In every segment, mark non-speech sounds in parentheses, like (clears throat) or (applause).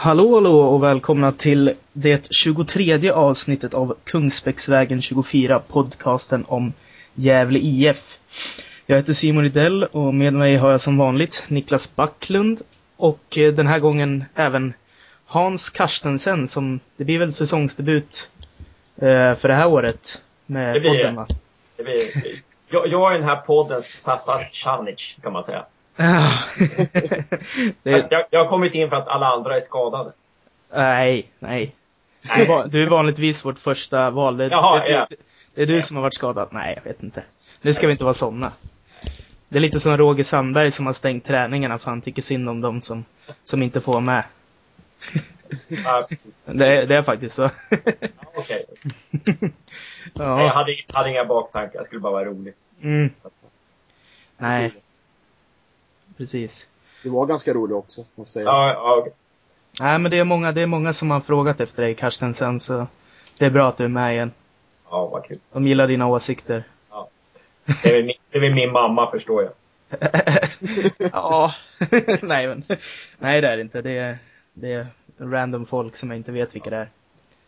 Hallå hallå och välkomna till det 23 avsnittet av Kungsbäcksvägen 24 podcasten om Gävle IF. Jag heter Simon Rydell och med mig har jag som vanligt Niklas Backlund och eh, den här gången även Hans Karstensen som, det blir väl säsongsdebut eh, för det här året med Det blir podden va? Det blir, jag, jag är den här poddens Sasa Canic kan man säga. Ja. (laughs) det, Jag, jag har kommit in för att alla andra är skadade. nej, nej. Du är, du är vanligtvis vårt första val. Det, Jaha, det, ja. det, det är du som har varit skadad. Nej, jag vet inte. Nu ska vi inte vara såna. Det är lite som Roger Sandberg som har stängt träningarna för han tycker synd om dem som, som inte får med. Ja. Det, är- det är faktiskt så. Ja, Okej. (laughs) Jag ja. hade, hade inga baktankar, jag skulle bara vara rolig. Mm. Nej, precis. Det var ganska roligt också, måste jag säga. Ja, ja. Nej, men det är många, det är många som har frågat efter dig Karstensen så det är bra att du är med igen. ja vad kul. De gillar dina åsikter. Det är, väl min, det är väl min mamma förstår jag. (laughs) ja, (laughs) nej men. Nej det är det inte. Det är, det är random folk som jag inte vet vilka det är.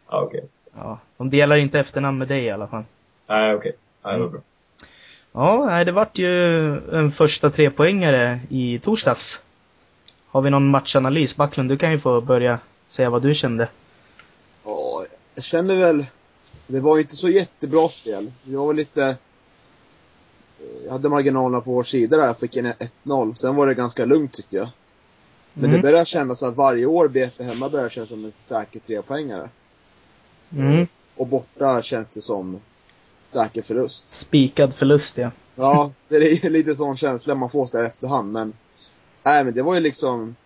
Ja, okej. Ja, de delar inte efternamn med dig i alla fall. Nej, okej. Nej, det var bra. Ja, det vart ju en första trepoängare i torsdags. Har vi någon matchanalys? Backlund, du kan ju få börja säga vad du kände. Ja, jag känner väl, det var ju inte så jättebra spel. Vi var väl lite, eh, jag hade marginalerna på vår sida där, jag fick en 1-0. Sen var det ganska lugnt tyckte jag. Men Mm. det börjar kännas att varje år BP hemma börjar kännas som en säker trepoängare. Mm. Och borta känns det som säker förlust. Spikad förlust ja. Ja, det är lite sån känsla man får så här efterhand, men Nej men det var ju liksom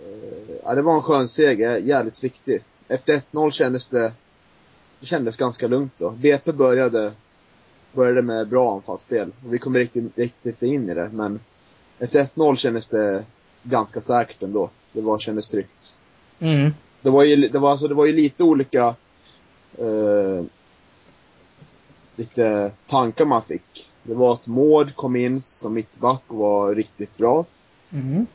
eh, Ja det var en skön seger, jävligt viktig. Efter 1-0 kändes det Det kändes ganska lugnt då. BP började Började med bra anfallsspel. Och vi kom riktigt, riktigt inte in i det, men Efter 1-0 kändes det ganska säkert ändå. Det var, kändes tryggt. Mm. Det var ju, det var, alltså, det var ju lite olika eh, lite tankar man fick. Det var att Mård kom in som mittback och var riktigt bra. Mm.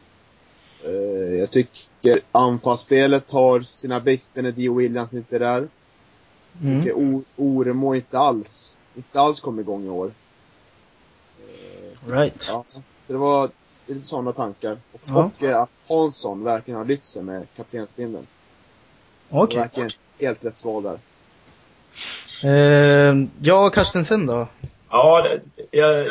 Eh, jag tycker anfallsspelet har sina brister när Dio Williams inte är där. Jag Mm. tycker O- Oremo inte alls, inte alls kom igång i år. Right. Ja. Så det var lite sådana tankar. Och, Ja. och eh, att Hansson verkligen har lyft sig med kaptensbindeln. Okej. Var Verkligen helt rätt val där. Eh, ja, Karstensen då? Ja, jag,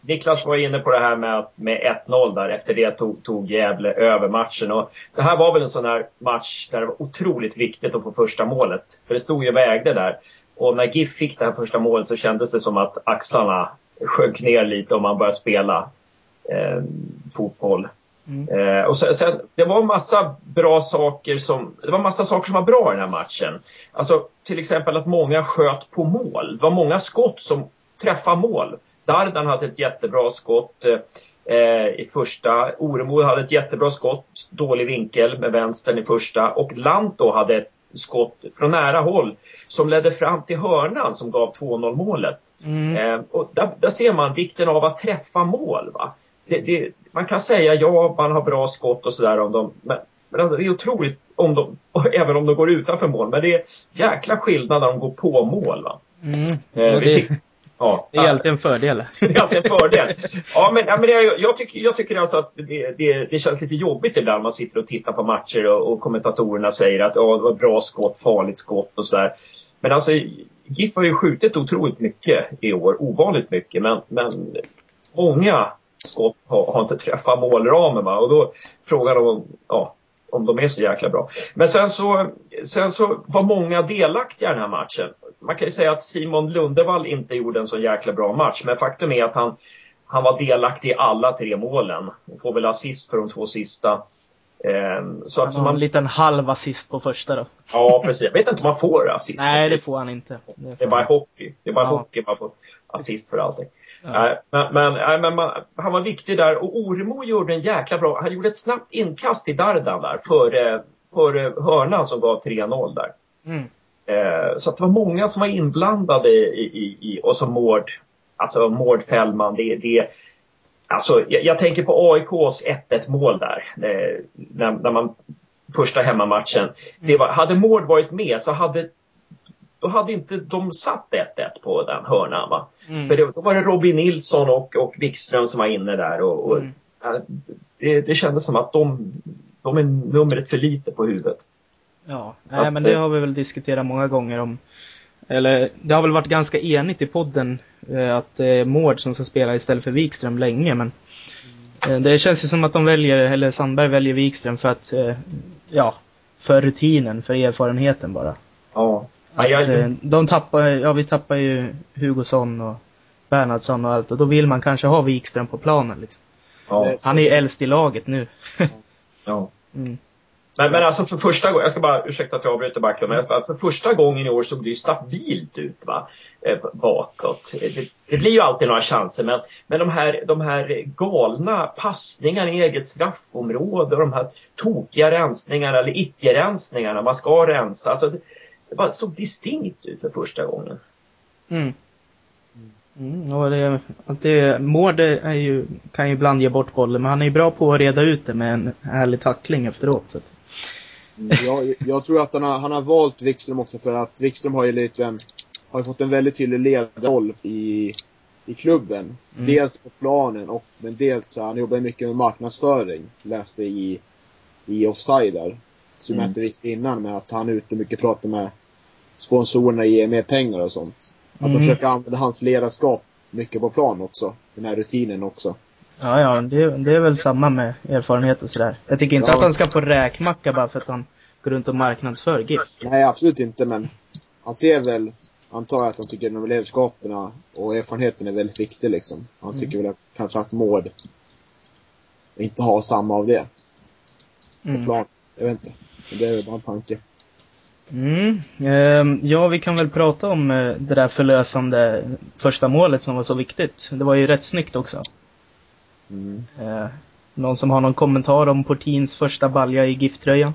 Niklas var inne på det här med, att- med 1-0 där. Efter det tog, tog Gävle över matchen. Och det här var väl en sån här match där det var otroligt viktigt att få första målet. För det stod ju och vägde där. Och när GIF fick det här första målet så kändes det som att axlarna sjönk ner lite och man började spela eh, fotboll. Mm. Eh, och sen, sen, det var massa bra saker som, det var massa saker som var bra i den här matchen. Alltså till exempel att många sköt på mål. Det var många skott som träffade mål. Dardan hade ett jättebra skott eh, i första. Oremo hade ett jättebra skott, dålig vinkel med vänstern i första. Och Lanto hade ett skott från nära håll som ledde fram till hörnan som gav 2-0 målet. Mm. Eh, och där, där ser man vikten av att träffa mål. Va? Det, det, man kan säga ja, man har bra skott och sådär om dem. Men, men det är otroligt om de, (laughs) även om de går utanför mål. Men det är jäkla skillnad när de går på mål. Va? Mm. Eh, det, ja, (laughs) det är alltid en fördel. (laughs) det är alltid en fördel. Ja, men, ja, men det, jag, tycker, jag tycker alltså att det, det, det känns lite jobbigt ibland. Man sitter och tittar på matcher och, och kommentatorerna säger att ja, det var bra skott, farligt skott och sådär. Men alltså, GIF har ju skjutit otroligt mycket i år, ovanligt mycket. Men, men många skott har, har inte träffat målramen. Och då frågar de ja, om de är så jäkla bra. Men sen så, sen så var många delaktiga i den här matchen. Man kan ju säga att Simon Lundevall inte gjorde en så jäkla bra match. Men faktum är att han, han var delaktig i alla tre målen. Och får väl assist för de två sista. Ehm, så Han har en man, liten halv assist på första då. ja, precis. Jag vet inte om man får assist. Nej, det får han inte. Det är får bara han. hockey. Det är bara Ja. hockey man får assist för allting. Nej, men, men, men man, han var viktig där och Oremo gjorde en jäkla bra, han gjorde ett snabbt inkast i Dardan där före, före hörnan som gav 3-0 där. Mm. Eh, så det var många som var inblandade i, i, i och så Mård, alltså Mård Fällman, det, det Alltså, jag, jag tänker på AIKs 1-1 mål där. Eh, när, när man första hemmamatchen. Det var, hade Mård varit med så hade då hade inte de satt 1-1 på den hörnan. Va? Mm. För det, då var det Robin Nilsson och, och Wikström som var inne där. Och, och mm. det, det kändes som att de, de är numret för lite på huvudet. Ja, nej, men det har vi väl diskuterat många gånger om. Eller det har väl varit ganska enigt i podden eh, att det är Mård som ska spela istället för Wikström länge men eh, det känns ju som att de väljer, eller Sandberg väljer Wikström för att, eh, ja, för rutinen, för erfarenheten bara. Ja. Att, eh, de tappar, ja vi tappar ju Hugosson och Bernhardsson och allt och då vill man kanske ha Wikström på planen liksom. Ja. Han är ju äldst i laget nu. (laughs) ja. (laughs) Mm. Men, men alltså för första gången, jag ska bara, ursäkta att jag avbryter Backlund, men för första gången i år såg det ju stabilt ut va, eh, bakåt. Det, det, blir ju alltid några chanser men, men de, här, de här galna passningarna i eget straffområde och de här tokiga rensningarna eller icke-rensningarna, man ska rensa. Alltså, det, bara såg distinkt ut för första gången. Mm. Mm, och det, att det, Mård är ju, kan ju ibland ge bort bollen, men han är ju bra på att reda ut det med en härlig tackling efteråt. Så. Mm, jag, jag tror att han har, han har valt Wikström också för att Wikström har ju lite en, har ju fått en väldigt tydlig ledarroll i, i klubben. Mm. Dels på planen och, men dels, han jobbar mycket med marknadsföring. Läste i, i Offside där. Som mm. jag inte visste innan, med att han är ute mycket pratar med sponsorerna ger mer pengar och sånt. Att mm. de försöker använda hans ledarskap mycket på plan också. Den här rutinen också. Ja, ja, det, det är väl samma med erfarenhet och sådär. Jag tycker inte ja. att han ska få räkmacka bara för att han går runt och marknadsför GIF. Nej, absolut inte, men han ser väl, antar jag att han tycker att ledarskapen och erfarenheten är väldigt viktig liksom. Han mm. tycker väl kanske att Mård inte har samma av det. På mm. plan. Jag vet inte. Men det är väl bara en tanke. Mm. Ehm, ja, vi kan väl prata om eh, det där förlösande första målet som var så viktigt. Det var ju rätt snyggt också. Mm. Ehm, någon som har någon kommentar om Portins första balja i GIF-tröjan?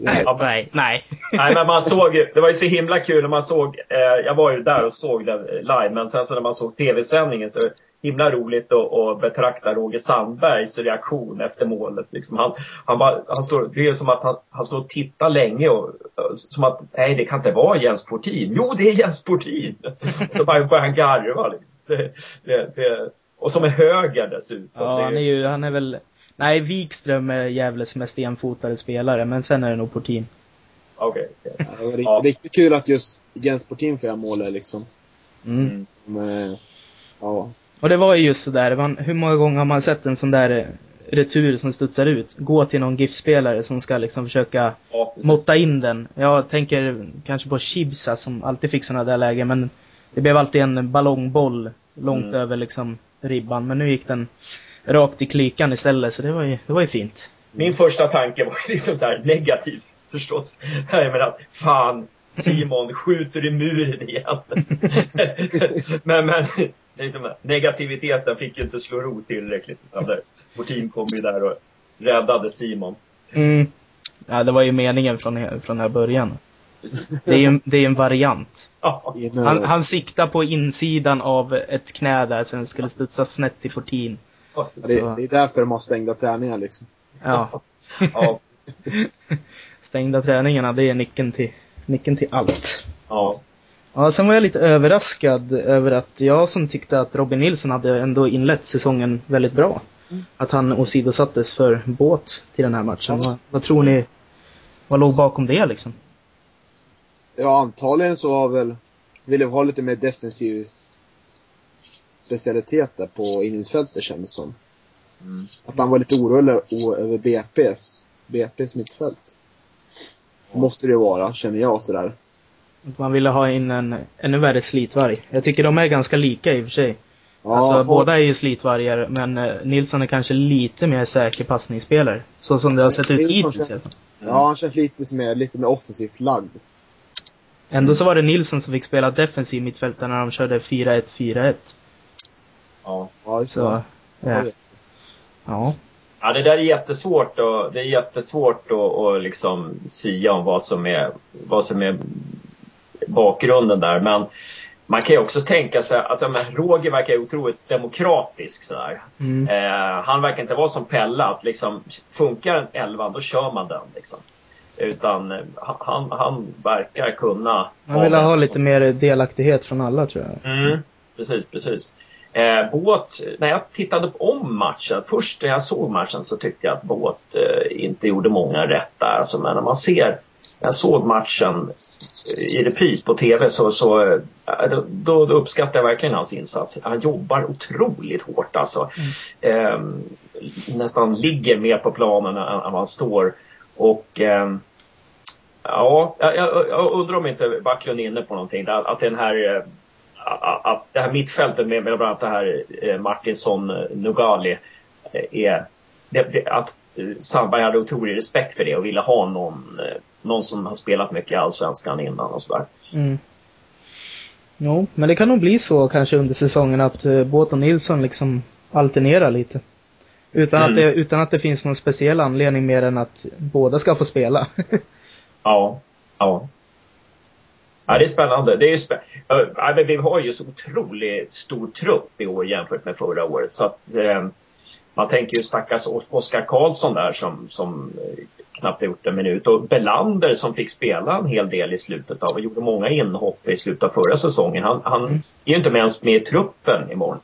nej, (laughs) nej, nej. nej, men man (laughs) såg det var ju så himla kul när man såg, eh, jag var ju där och såg det live, men sen så när man såg tv-sändningen så himla roligt att betrakta Roger Sandbergs reaktion efter målet. Liksom han, han, bara, han står, det är som att han, han står och tittar länge och som att, nej det kan inte vara Jens Portin. Jo, det är Jens Portin! (laughs) så bara börjar han garva. Liksom. Det, det, det, och som är höger dessutom. Ja, han är ju, han är väl, nej Wikström är Gävles mest enfotade spelare, men sen är det nog Portin. Okej. Okay, okay. ja, riktigt kul att just Jens Portin får göra målet liksom. Mm. Som, eh, ja, och det var ju just sådär, man, hur många gånger har man sett en sån där eh, retur som studsar ut? Gå till någon GIF-spelare som ska liksom försöka ja, måtta in den. Jag tänker kanske på Chibsa som alltid fick sådana där lägen men det blev alltid en ballongboll långt mm. över liksom ribban. Men nu gick den rakt i klykan istället så det var ju, det var ju fint. Min första tanke var (laughs) liksom så här negativ förstås. Jag menar, fan Simon skjuter i muren igen. (laughs) men, men liksom, negativiteten fick ju inte slå ro tillräckligt. Vår team kom ju där och räddade Simon. Mm. Ja, det var ju meningen från, från här början. Det är ju det är en variant. Han, han siktar på insidan av ett knä där, sen skulle studsa snett i Fortin. Det, det, är därför de har stängda träningar liksom. Ja. ja. (laughs) stängda träningarna, det är nyckeln till, nyckeln till allt. Ja. Ja, sen var jag lite överraskad över att jag som tyckte att Robin Nilsson hade ändå inlett säsongen väldigt bra. Mm. Att han åsidosattes för båt till den här matchen. Ja. Vad, vad, tror ni, vad låg bakom det liksom? Ja, antagligen så har väl, ville ha lite mer defensiv specialitet där på innermittfältet kändes som. Mm. Att han var lite orolig över BP's, BP's mittfält. Måste det vara, känner jag sådär. Man ville ha in en ännu värre slitvarg. Jag tycker de är ganska lika i och för sig. Ja, alltså båda är ju slitvargar men eh, Nilsson är kanske lite mer säker passningsspelare. Så som det har sett ut hittills. Mm. Ja, han känns lite mer, lite mer offensivt lagd. Ändå så var det Nilsson som fick spela defensiv mittfältare när de körde 4-1-4-1. Ja. Ja, så. Ja. ja. Ja, det där är jättesvårt och det är jättesvårt att, att liksom sia om vad som är, vad som är bakgrunden där. Men man kan ju också tänka sig, alltså men Roger verkar otroligt demokratisk sådär. Mm. Eh, han verkar inte vara som Pelle att liksom, funkar en elva då kör man den liksom. Utan eh, han, han verkar kunna Han vill ha lite mer delaktighet från alla tror jag. Mm, precis, precis. Eh, Båt, när jag tittade om matchen, först när jag såg matchen så tyckte jag att Båt eh, inte gjorde många rätt där. Alltså, men när man ser, jag såg matchen i repris på TV så, så eh, då, då uppskattar jag verkligen hans insats. Han jobbar otroligt hårt alltså. Mm. Eh, nästan ligger mer på planen än, vad han står. Och eh, ja, jag, jag, undrar om inte Backlund är inne på någonting. Där, att den här eh, att det här mittfältet med, med bland annat det här eh, Martinsson, eh, Nugali är det, det, att Sandberg hade otrolig respekt för det och ville ha någon, någon som har spelat mycket i Allsvenskan innan och sådär. Mm. Jo, men det kan nog bli så kanske under säsongen att uh, Båt och Nilsson liksom alternerar lite. Utan, mm. att det, utan att det finns någon speciell anledning mer än att båda ska få spela. (laughs) ja, ja. Ja, det är spännande. Det är spä ja, vi har ju så otroligt stor trupp i år jämfört med förra året. Så att, eh, man tänker ju stackars Oskar Karlsson där som, som eh, knappt gjort en minut. Och Belander som fick spela en hel del i slutet av och gjorde många inhopp i slutet av förra säsongen. Han, han mm. är ju inte ens med i truppen imorgon.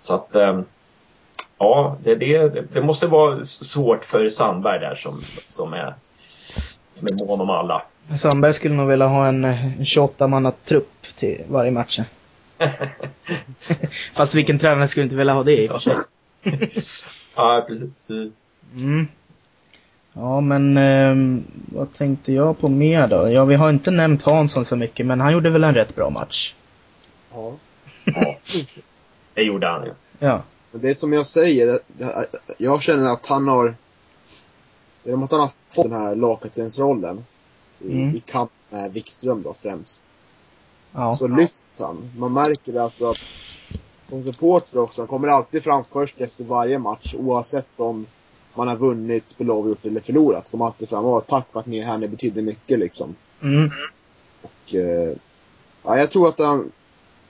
Så att eh, ja, det, det, det måste vara svårt för Sandberg där som, som är som är mån om alla. Sandberg skulle nog vilja ha en 28-manna-trupp till varje match. (laughs) Fast vilken tränare skulle inte vilja ha det i och för sig? ja, precis. Mm. Ja, men eh, vad tänkte jag på mer då? Ja, vi har inte nämnt Hansson så mycket, men han gjorde väl en rätt bra match? Ja. ja. (laughs) Det gjorde han ju. Ja. Det är som jag säger, jag känner att han har Genom att han har fått den här lagkaptensrollen i, mm. i kamp med Wikström då främst. Ja. Så lyfts han. Man märker alltså att som supporter också, han kommer alltid fram först efter varje match oavsett om man har vunnit, spelat eller förlorat. Kommer alltid fram och tack för att ni är här, ni betyder mycket liksom. Mm. Och, eh, ja, jag tror att han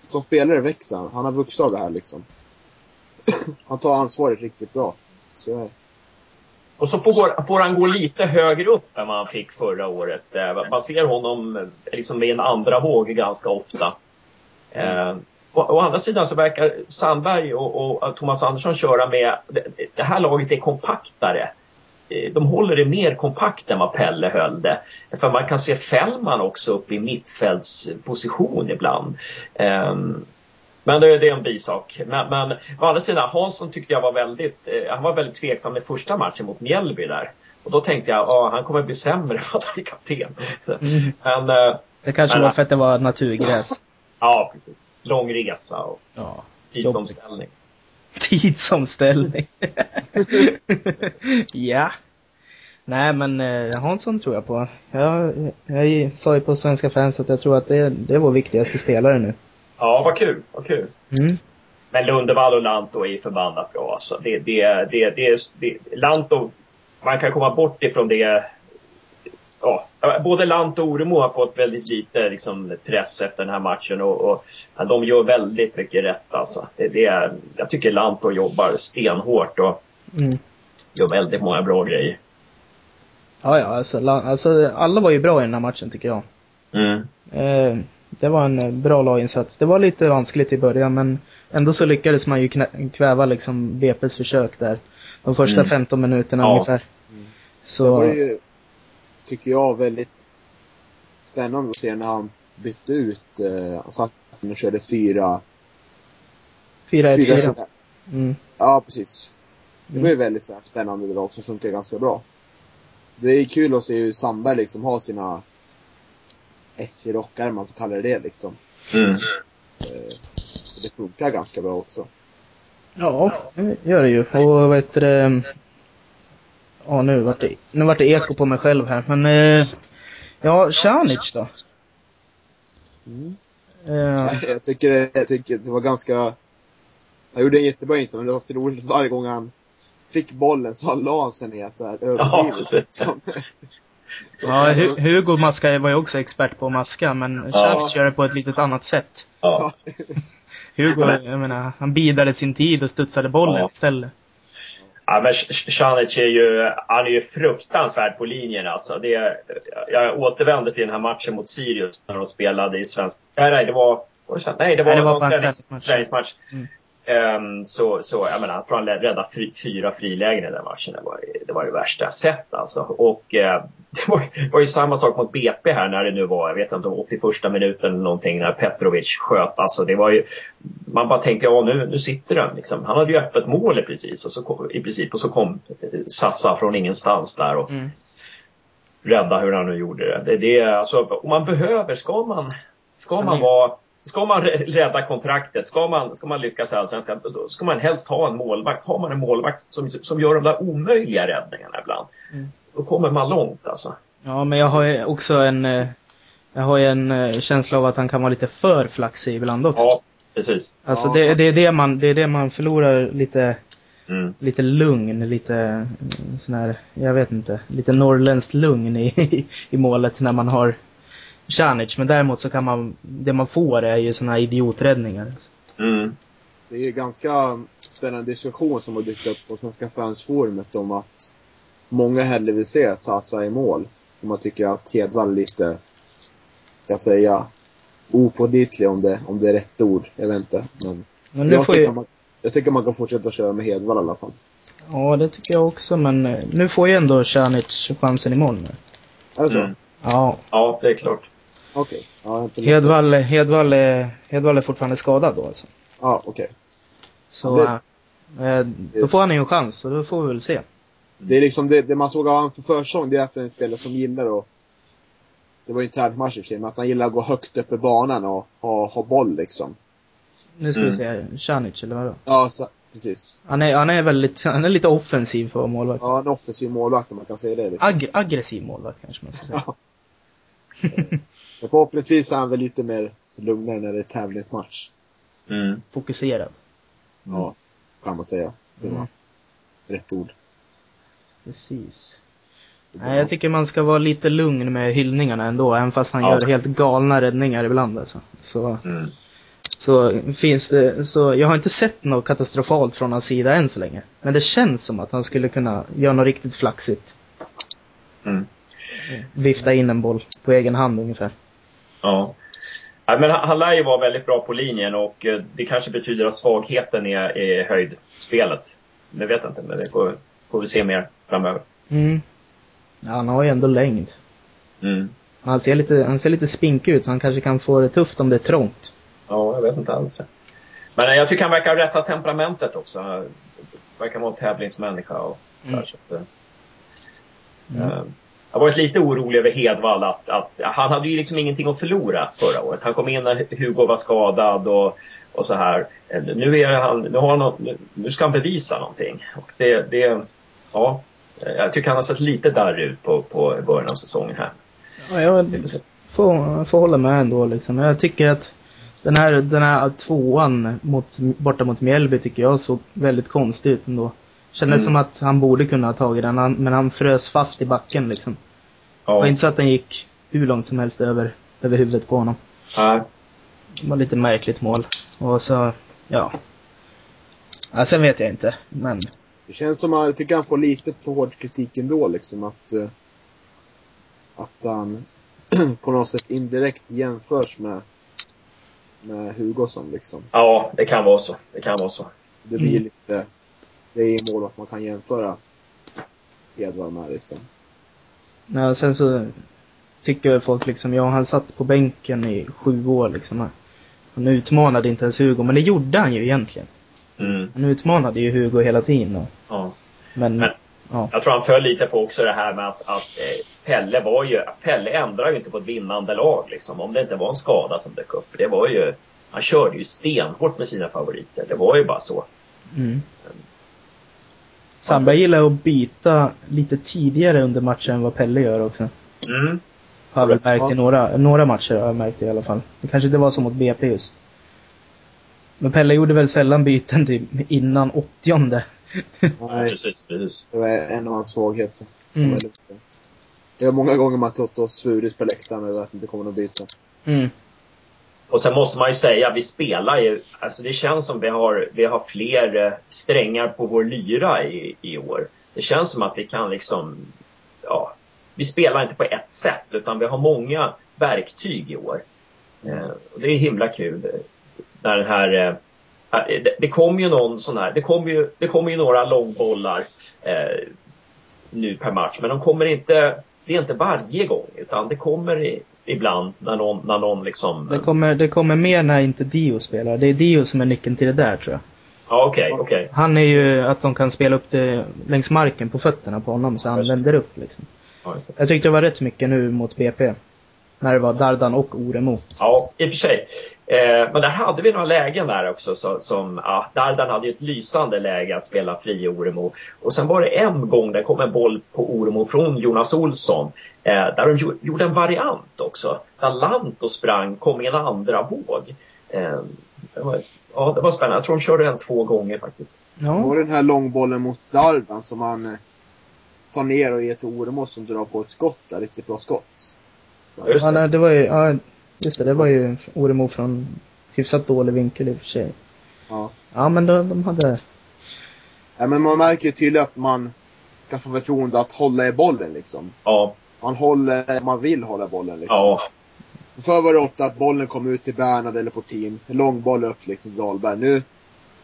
som spelare växer han. Han har vuxit av det här liksom. (clears throat) han tar ansvaret riktigt bra. Så är och så får, får, han gå lite högre upp än vad han fick förra året. Eh, man ser honom eh, liksom med en andra våg ganska ofta. Eh, å, å, andra sidan så verkar Sandberg och, och Thomas Andersson köra med, det, det, här laget är kompaktare. Eh, de håller det mer kompakt än vad Pelle höll det. För man kan se Fällman också upp i mittfältsposition ibland. Eh, men det, det är en bisak. Men, men å andra sidan, Hansson tyckte jag var väldigt, eh, han var väldigt tveksam i första matchen mot Mjällby där. Och då tänkte jag, ja han kommer bli sämre (laughs) för att han är kapten. Mm. Men, eh, det kanske men, var för att det var naturgräs. ja, precis. Lång resa och ja. tidsomställning. (laughs) Tidsomställning. (laughs) ja. Nej men eh, Hansson tror jag på. Jag, jag sa ju på Svenska fans att jag tror att det, det är vår viktigaste spelare nu. Ja, vad kul. Vad kul. Mm. Men Lundevall och Lanto är förbannat bra. Alltså. Det, det, det, det, det, Lanto, man kan komma bort ifrån det. Ja, både Lanto och Oremo har fått väldigt lite liksom, press efter den här matchen och, och ja, de gör väldigt mycket rätt. Alltså. Det, det, jag tycker Lanto jobbar stenhårt och mm. gör väldigt många bra grejer. Ja, ja, alltså, alltså alla var ju bra i den här matchen tycker jag. Mm. Eh, det var en eh, bra laginsats. Det var lite vanskligt i början men ändå så lyckades man ju kväva liksom BP's försök där. De första mm. 15 minuterna ja. ungefär. Så... Det var ju, tycker jag, väldigt spännande att se när han bytte ut, eh, han satt och körde fyra... 4-1-4. Mm. Ja, precis. Det var ju mm. väldigt så här, spännande det var också, funkar ganska bra. Det är kul att se hur Sandberg liksom har sina SJ-rockare, man får kalla det det liksom. Mm. Eh, det funkar ganska bra också. Ja, det gör det ju. Och vad heter det? Ja, nu vart det, nu vart det eko på mig själv här. Men, eh, ja, Tjanic då? Mm. Uh, jag, tycker, jag tycker det var ganska, han gjorde en jättebra insats, men det var så roligt varje gång han fick bollen så han la sig ner så här överdrivet. Ja, (laughs) Ja, Hugo Maska var ju också expert på att maska, men ja. gör det på ett litet annat sätt. Ja. (laughs) Hugo, jag menar, han bidade sin tid och studsade bollen Ja. istället. Ja, men Sanic är ju, han är ju fruktansvärd på linjen alltså. Det, jag återvänder till den här matchen mot Sirius när de spelade i svensk... Nej, nej, det var... var det, svensk- nej, det var, Nej, det var en tränings, träningsmatch. träningsmatch. Mm. Ehm, så, så, jag menar, jag tror han räddade fri, fyra frilägen i den matchen. Det var, det var det värsta jag sett alltså. Och eh, (laughs) det var, var ju samma sak mot BP här när det nu var, jag vet inte, 81 minuten eller någonting när Petrovic sköt. Alltså det var ju, man bara tänkte, ja nu, nu sitter den liksom. Han hade ju öppet mål precis och så kom, i princip och så kom eh, Sassa från ingenstans där och Mm. rädda hur han nu gjorde det. Det, det alltså, om man behöver, ska man, ska man vara Ska man rä- rädda kontraktet, ska man, ska man lyckas i Allsvenskan, då- ska man helst ha en målvakt. Har man en målvakt som, som gör de där omöjliga räddningarna ibland, Mm. då kommer man långt alltså. Ja, men jag har också en, eh, jag har en eh, känsla av att han kan vara lite för flaxig ibland också. Ja, precis. Alltså Ja. det, det, är det, man, det är det man förlorar lite, Mm. lite lugn, lite mm, sån här, jag vet inte, lite norrländskt lugn i, (laughs) i målet när man har Pjanic. Men däremot så kan man, det man får är ju såna här idioträddningar. Mm. Det är ju ganska spännande diskussion som har dykt upp på Svenska fansforumet om att många hellre vill se Sasa i mål. Och man tycker att Hedvall är lite, ska jag säga, opålitlig om det, om det är rätt ord. Jag vet inte. Men Men nu jag, får tycker ju, man, jag tycker man kan fortsätta köra med Hedvall i alla fall. ja det tycker jag också men eh, nu får ju ändå Pjanic chansen imorgon. nu. Är det så? Mm. Ja, Ja, det är klart. Okej. Ja, inte läst Hedvall, Hedvall, Hedvall är fortfarande skadad då alltså. Ja, okej. Så, Ja, eh, då får han ju en chans och då får vi väl se. Det är liksom det, det man såg av honom för försäsong, det är att det är en spelare som gillar att det var ju en tävlingsmatch i och för sig, men att han gillar att gå högt upp i banan och ha, ha boll liksom. Nu ska Mm. vi se, Pjanic eller vadå? Ja, så, precis. Han är, han är väldigt, han är lite offensiv för målvakt. Ja, en offensiv målvakt om man kan säga det. Liksom. Ag aggressiv målvakt kanske man ska säga. Men förhoppningsvis är han väl lite mer lugnare när det är tävlingsmatch. Mm. Fokuserad. Ja, kan man säga. Det var Mm. rätt ord. Precis. Nej, jag tycker man ska vara lite lugn med hyllningarna ändå, även fast han Ja. gör helt galna räddningar ibland alltså. Så, Mm. så finns det, så jag har inte sett något katastrofalt från hans sida än så länge. Men det känns som att han skulle kunna göra något riktigt flaxigt. Mm. Vifta in en boll på egen hand ungefär. Ja. Ja, men han lär ju vara väldigt bra på linjen och eh, det kanske betyder att svagheten är, är höjdspelet. Det vet jag inte, men det får, får vi se mer framöver. Mm. Ja, han har ju ändå längd. Mm. Han ser lite, han ser lite spinkig ut så han kanske kan få det tufft om det är trångt. Ja, jag vet inte alls. Men eh, jag tycker han verkar ha rätta temperamentet också. Han verkar vara en tävlingsmänniska och Mm. där, så att, eh, Mm. Jag har varit lite orolig över Hedvall att, att han hade ju liksom ingenting att förlora förra året. Han kom in när Hugo var skadad och, och så här. Eh, Nu, är han, nu, har han, nu ska han bevisa någonting. Och det, det, ja, eh, jag tycker han har sett lite där ut på, på början av säsongen här. Ja, jag får, får hålla med ändå liksom. Jag tycker att den här, den här tvåan mot, borta mot Mjällby tycker jag såg väldigt konstig ut ändå. Kändes Mm. som att han borde kunna ha tagit den, han- men han frös fast i backen liksom. Det var Ja, inte så att den gick hur långt som helst över, över huvudet på honom. nej. Det var lite märkligt mål. Och så, ja. ja sen vet jag inte, men. Det känns som att jag tycker han får lite för hård kritik ändå liksom att eh, att han (clears throat) på något sätt indirekt jämförs med med Hugosson liksom. ja, det kan vara så. Det kan vara så. Det blir Mm. lite det är i mål att man kan jämföra Edvard med liksom. Ja, sen så tycker folk liksom, ja han satt på bänken i sju år liksom. Han utmanade inte ens Hugo, men det gjorde han ju egentligen. Mm, Han utmanade ju Hugo hela tiden. Och, ja. men, Men- ja. Jag tror han föll lite på också det här med att, att eh, Pelle var ju, Pelle ändrar ju inte på ett vinnande lag liksom. Om det inte var en skada som dök upp. Det var ju, han körde ju stenhårt med sina favoriter. Det var ju bara så. Mm. Sandberg gillar att byta lite tidigare under matchen än vad Pelle gör också. Mm. Har jag väl märkt i några, några matcher har jag märkt det i alla fall. Det kanske inte var så mot BP just. Men Pelle gjorde väl sällan byten typ innan åttionde. Ja, Nej, precis, precis. det var en av hans svagheter. Mm. Det var många gånger man trott och svurit på läktaren över att det inte kommer något byte. Mm. Och sen måste man ju säga, vi spelar ju, alltså det känns som vi har, vi har fler eh, strängar på vår lyra i, i år. Det känns som att vi kan liksom, ja, vi spelar inte på ett sätt utan vi har många verktyg i år. Eh, och det är himla kul. Eh, när den här, eh, eh, det, det kommer ju någon sån här, det kommer ju, det kommer ju några långbollar eh, nu per match men de kommer inte, det är inte varje gång utan det kommer i, ibland när någon, när någon liksom... Det kommer, det kommer mer när inte Dio spelar. Det är Dio som är nyckeln till det där tror jag. Ja, okej, okay. Okay. Han är ju att de kan spela upp det längs marken på fötterna på honom så han vänder upp liksom. Ja, jag tyckte det var rätt mycket nu mot BP. När det var Dardan och Oremo. Ja, i och för sig. Eh, men där hade vi några lägen där också så, som, ja, Dardan hade ju ett lysande läge att spela fri Oremo. Och sen var det en gång det kom en boll på Oremo från Jonas Olsson. Eh, där de gjorde en variant också. Där Lanto sprang, kom i en andra våg. Eh, det var, ja, det var spännande. Jag tror de körde den två gånger faktiskt. Ja. Det var den här långbollen mot Dardan som han eh, tar ner och ger till Oremo som drar på ett skott där, riktigt bra skott. Så. Ja, nej, det var ju, ja, Just det, det var ju Oremo från hyfsat dålig vinkel i och för sig. Ja. Ja, men de, de hade... Ja, men man märker ju tydligt att man kan få förtroende att hålla i bollen liksom. Ja. Man håller, man vill hålla bollen liksom. Ja. Förr var det ofta att bollen kom ut till Bernhard eller Portin. Långboll upp liksom till Dahlberg. Nu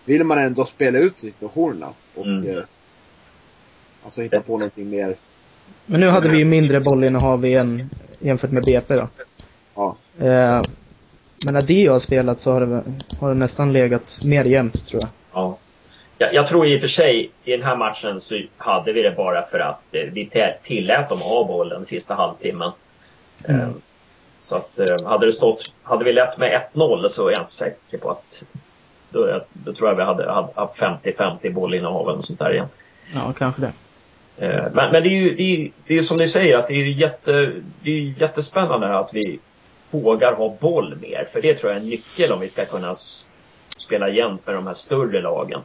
vill man ändå spela ut situationerna. Och mm. eh, alltså hitta på någonting mer. Men nu hade vi mindre bollinnehav igen jämfört med BP då. Ja. Eh, men när Dio har spelat så har det, har det nästan legat mer jämnt tror jag. Ja. Jag, jag tror i och för sig i den här matchen så hade vi det bara för att eh, vi tillät dem ha bollen sista halvtimmen. Mm. Eh, så att eh, hade det stått, hade vi lett med 1-0 så är jag inte säker på att då, då tror jag vi hade haft 50-50 bollinnehav eller sånt där igen. Ja, kanske det. Eh, men, men det är ju det är, det är som ni säger att det är, jätte, det är jättespännande att vi vågar ha boll mer. För det tror jag är en nyckel om vi ska kunna spela jämnt med de här större lagen.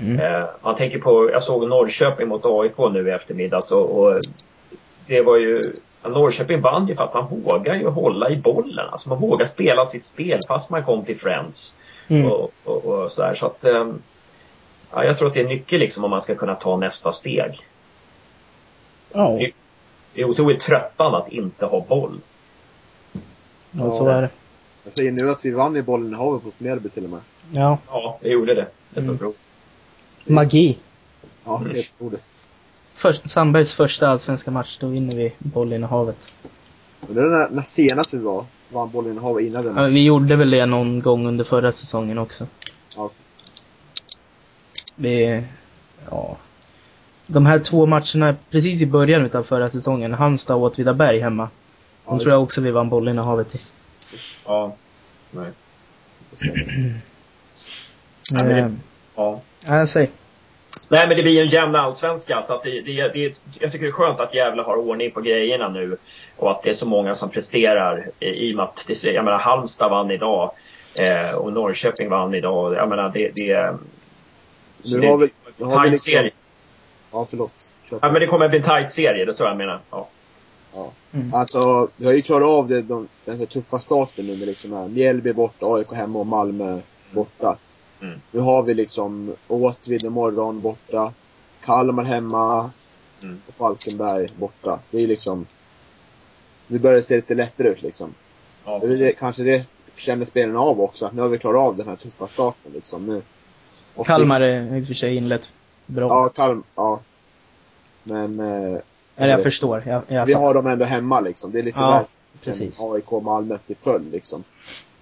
Mm. Eh, man tänker på, jag såg Norrköping mot AIK nu i eftermiddags och, och det var ju Norrköping vann ju för att man vågar ju hålla i bollen. Alltså man vågar spela sitt spel fast man kom till Friends. Mm. Och, och, och sådär. Så att, um, ja, jag tror att det är nyckel liksom om man ska kunna ta nästa steg. Oh. Det, det är otroligt tröttande att inte ha boll. Ja, så är det. Jag säger nu att vi vann i bollen i havet mot Mjällby till och med. Ja. Ja, det gjorde det. Det mm. tror Magi. Ja, det är ordet. För, Sandbergs första allsvenska match, då vinner vi bollinnehavet. Men det är när, när senast vi var, vann bollinnehavet innan den. Ja, vi gjorde väl det någon gång under förra säsongen också. Ja. Det, ja. De här två matcherna precis i början utav förra säsongen, Halmstad och Åtvidaberg hemma. De ja, tror jag också vi vann bollinnehavet i. Ja. Nej. ja, det, ja. Ja, säg. Nej men det blir en jämn allsvenska så att det, det, det, jag tycker det är skönt att Gävle har ordning på grejerna nu. Och att det är så många som presterar i och med att det, jag menar Halmstad vann idag. Eh, och Norrköping vann idag. Jag menar det, det nu har vi, nu har vi liksom, serie. Ja förlåt. Ja men det kommer bli en tight serie, det är så jag menar. Ja. Ja. Mm. Alltså, vi har ju klarat av det, de, den här tuffa starten nu med liksom här, Mjällby borta, AIK hemma och Malmö borta. Mm. Nu har vi liksom Åtvid imorgon borta, Kalmar hemma mm. och Falkenberg borta. Det är liksom, nu börjar det se lite lättare ut liksom. Ja. Det, kanske det känner spelarna av också, att nu har vi klarat av den här tuffa starten liksom nu. Och Kalmar är i och för sig inlett bra. Ja, Kalmar, ja. Men eh, eller jag förstår. Jag, jag vi har dem ändå hemma liksom. Det är lite ja, precis. AIK Malmö till följd liksom.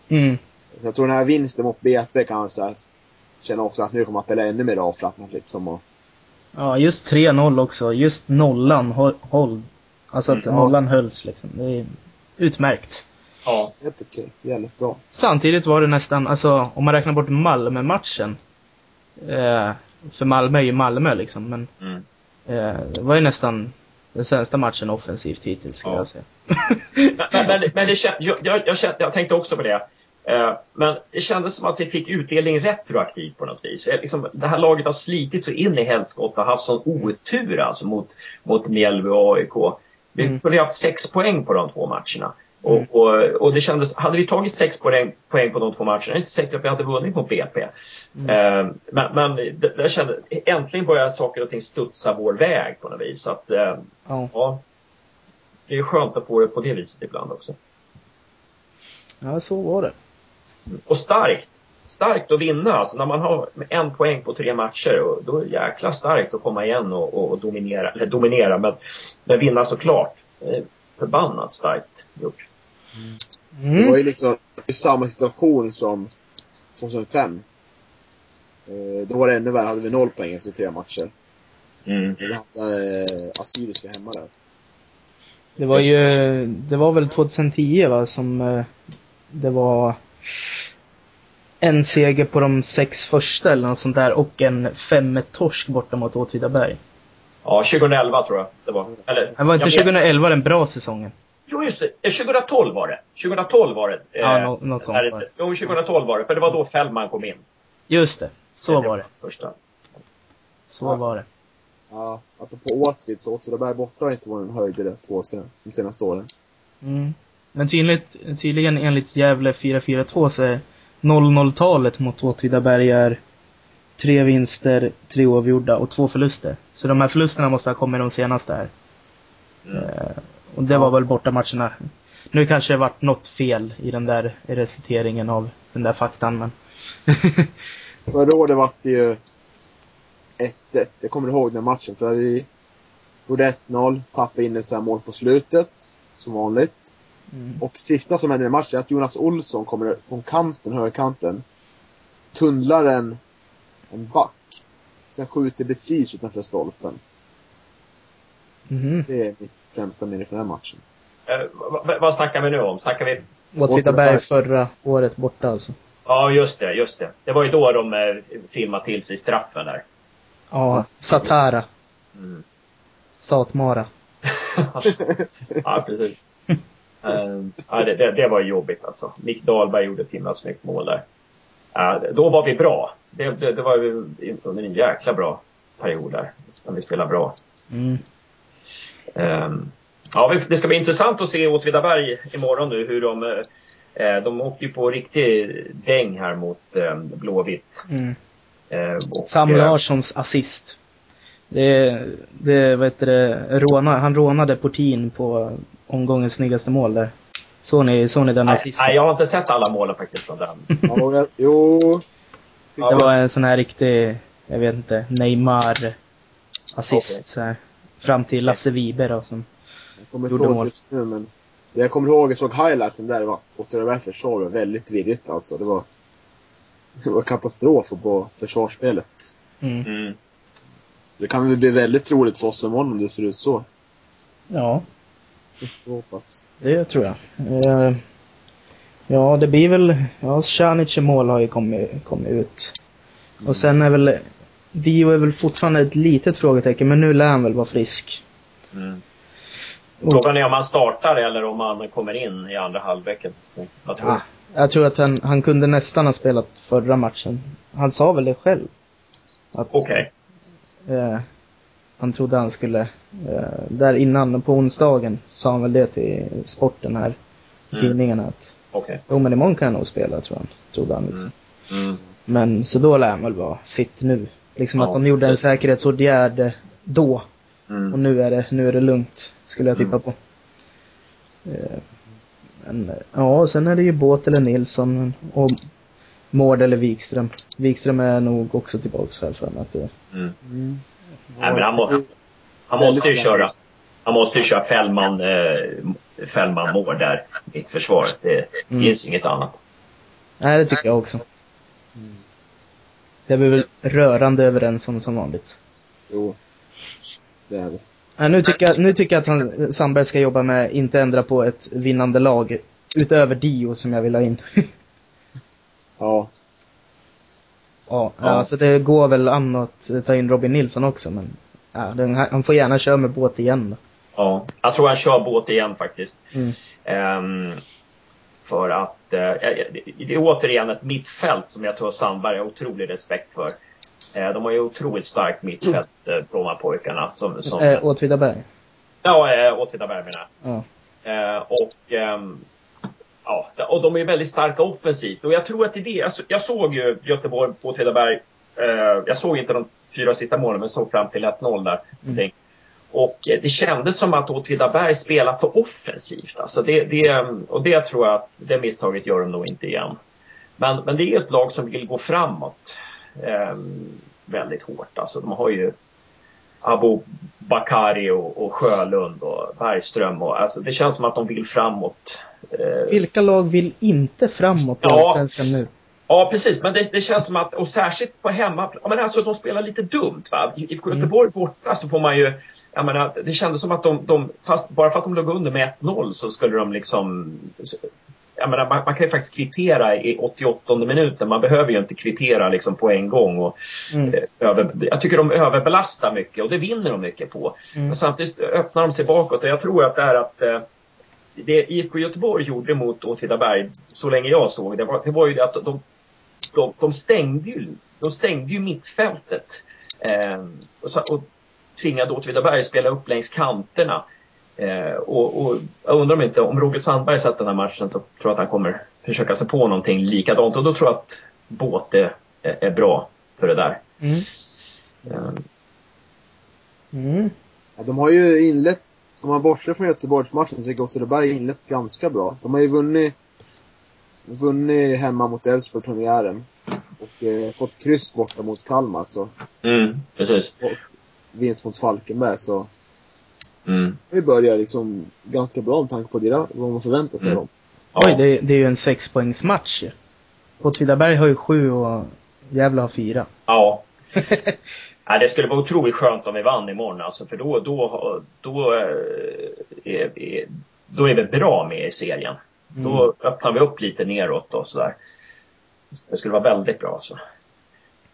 Mm. Jag tror den här vinsten mot BP kan så här, känna också att nu kommer man spela ännu mer avslappnat liksom. Och... Ja, just 3-0 också. Just nollan håll. Alltså att mm, nollan ja. hölls liksom. Det är utmärkt. Ja. Helt okej. Jävligt bra. Samtidigt var det nästan, alltså om man räknar bort Malmö-matchen. Eh, för Malmö är ju Malmö liksom, men. Mm. Eh, det var ju nästan den sämsta matchen offensivt hittills, skulle ja. jag säga. (laughs) men, men, men det, jag, jag, jag, jag tänkte också på det. Eh, men det kändes som att vi fick utdelning retroaktivt på något vis. Liksom, det här laget har slitit så in i helskott och haft sån otur alltså mot, mot Mjällby och AIK. Vi mm. kunde haft sex poäng på de två matcherna. Och, mm. och, och, det kändes, hade vi tagit sex poäng, poäng på de två matcherna, är det inte säkert att vi hade vunnit mot BP. Mm. Eh, men men det, det kände, äntligen börjar saker och ting studsa vår väg på något vis. Så att, eh, oh. ja, det är skönt att få det på det viset ibland också. Ja, så var det. Och starkt. Starkt att vinna. Alltså när man har en poäng på tre matcher, och då är det jäkla starkt att komma igen och, och, och dominera. Eller dominera, men, men vinna såklart. Förbannat starkt gjort. Mm. Det var ju liksom samma situation som 2005. Eh, då var det ännu värre, hade vi noll poäng efter tre matcher. Mm. Vi hade eh, Assyriska hemma där. Det var ju, det var väl 2010 va, som eh, det var en seger på de sex första eller något sånt där och en 5 torsk borta mot Åtvidaberg. Ja, 2011 tror jag det var. Eller, det var inte 2011 den bra säsongen? Jo, just det. 2012 eh, var det. 2012 var det. Ja, eh, något sånt. Där, jo, 2012 var det. För det var då Fällman kom in. Just det. Så det var det. Första. Så ja. var det. Ja, apropå Åtvid så Åtvidaberg borta har inte varit en höjdare två sen, de senaste åren. Mm. Men tydligt, tydligen enligt Gävle 442 så är 00-talet mot Åtvidaberg är tre vinster, tre oavgjorda och två förluster. Så de här förlusterna måste ha kommit de senaste här. Mm. Eh, och det var väl borta matcherna. Nu kanske det varit något fel i den där reciteringen av den där faktan, men... (laughs) Förra året vart det ju 1-1. Jag kommer ihåg den matchen, för vi gjorde 1-0, tappade in ett mål på slutet, som vanligt. Mm. Och sista som hände i matchen är att Jonas Olsson kommer från kanten, högerkanten, tunnlar en, en back. Sen skjuter precis utanför stolpen. Mm. Det är mitt främsta minne från den här matchen. Eh, vad snackar vi nu om? Snackar vi... Åtvidaberg förra året borta alltså. Ja, just det, just det. Det var ju då de eh, filmade till sig straffen där. Ja, Satara. Mm. Satmara. (laughs) ja, precis. uh, ja, det, det, det, var jobbigt alltså. Mick Dahlberg gjorde ett himla snyggt mål där. Uh, då var vi bra. Det, det, det var ju under en jäkla bra period där. När vi spelade bra. Mm. Um, ja, det ska bli intressant att se Åtvidaberg imorgon nu hur de uh, de åkte ju på riktig däng här mot um, Blåvitt. Mm. Eh, och, Sam eh, Larssons assist. Det, det vad heter det, råna, han rånade Portin på omgångens snyggaste mål där. Såg ni, såg ni den nej, assisten? Nej, jag har inte sett alla målen faktiskt från den. (laughs) ja, jo. Det var en sån här riktig, jag vet inte, Neymar assist okay. Fram till Lasse Wiber då som jag kommer gjorde mål. Just nu, men det jag kommer ihåg, jag såg highlightsen där, det var Åtvidaberg försvar väldigt virrigt alltså. Det var (laughs) det var katastrof på försvarsspelet. Mm. Mm. Så det kan väl bli väldigt roligt för oss imorgon om det ser ut så. Ja. Jag hoppas. Det tror jag. Eh, ja, det blir väl, ja, Tjanic mål har ju kommit, kommit ut. Och sen är väl, Dio är väl fortfarande ett litet frågetecken, men nu lär han väl vara frisk. Mm. Frågan är om han startar eller om han kommer in i andra halvleken. Vad tror du? Jag tror att han, han kunde nästan ha spelat förra matchen. Han sa väl det själv. Okej. Okay. Eh, han trodde han skulle, eh, där innan på onsdagen sa han väl det till sporten här, mm. tidningarna att Okej. Okay. Jo men imorgon kan han nog spela tror han, trodde han liksom. Mm. Mm. Men så då lär han väl vara fit nu. Liksom ja, att de gjorde en säkerhetsåtgärd då. Mm. Och nu är det, nu är det lugnt, skulle jag tippa mm. på. Eh, men ja, sen är det ju Båt eller Nilsson och Mård eller Wikström. Wikström är nog också tillbaks här för mig att det... Mm. Mm. Nej men han, må, han måste ju köra. Han måste ju köra Fällman, eh, Fällman Mård där, mitt försvar. Det mm. finns inget annat. Nej, det tycker jag också. Mm. Det är vi väl rörande överens om som vanligt. Jo. Det är det. Ja, nu, tycker jag, nu tycker jag att han, Sandberg ska jobba med, inte ändra på ett vinnande lag. Utöver Dio som jag vill ha in. (laughs) ja. Ja, ja. alltså det går väl an att ta in Robin Nilsson också men ja, den, han får gärna köra med båt igen då. Ja, jag tror han kör båt igen faktiskt. Mm. Um, för att uh, det är återigen ett mittfält som jag tror Sandberg har otrolig respekt för. Eh, de har ju otroligt starkt mittfält, eh, de här pojkarna. Som, som... Eh, Åtvidaberg? Ja, eh, Åtvidaberg menar jag. Ja. Eh, och, ehm, ja, och de är väldigt starka offensivt. Och jag tror att det är det. Jag, jag såg ju Göteborg på Åtvidaberg. Eh, jag såg inte de fyra sista målen, men såg fram till 1-0 där. Mm. Och det kändes som att Åtvidaberg spelar för offensivt. Alltså det, det, och det tror jag att det misstaget gör de nog inte igen. Men, men det är ett lag som vill gå framåt eh, väldigt hårt. Alltså de har ju Abu Bakari och, och Sjölund och Bergström. Och, alltså det känns som att de vill framåt. Eh. Vilka lag vill inte framåt i ja, Allsvenskan nu? Ja, precis. Men det, det, känns som att, och särskilt på hemma, men alltså de spelar lite dumt va. IFK. Göteborg borta så får man ju, jag menar, det kändes som att de, de fast bara för att de låg under med 1-0 så skulle de liksom jag menar, man, man, kan ju faktiskt kvittera i 88 minuten. Man behöver ju inte kvittera liksom på en gång. Och, mm. Eh, över, jag tycker de överbelastar mycket och det vinner de mycket på. Mm. Men samtidigt öppnar de sig bakåt och jag tror att det är att eh, det IFK Göteborg gjorde mot Åtvidaberg, så länge jag såg det, var, det var ju det att de, de, de, stängde, ju, de stängde ju mittfältet. Eh, och, och tvingade Åtvidaberg spela upp längs kanterna. Eh, och, och, jag undrar om inte, om Roger Sandberg sett den här matchen så tror jag att han kommer försöka sig på någonting likadant och då tror jag att Båte är, är bra för det där. Mm. Um. Mm. Ja, de har ju inlett, om man bortser från Göteborgsmatchen så tycker Åtvidaberg inlett ganska bra. De har ju vunnit, vunnit hemma mot Elfsborg premiären. Och eh, fått kryss borta mot Kalmar så. Mm, precis. Och vinst mot Falkenberg så Mm. Det börjar liksom ganska bra med tanke på deras, vad man förväntar sig mm. av dem. Oj, det, det, är ju en sexpoängsmatch ju. Åtvidaberg har ju sju och Gävle har fyra. Ja. (laughs) ja. Det skulle vara otroligt skönt om vi vann imorgon alltså, för då, då, då, eh, är, vi, då är vi bra med i serien. Mm. Då öppnar vi upp lite neråt och sådär. Det skulle vara väldigt bra alltså.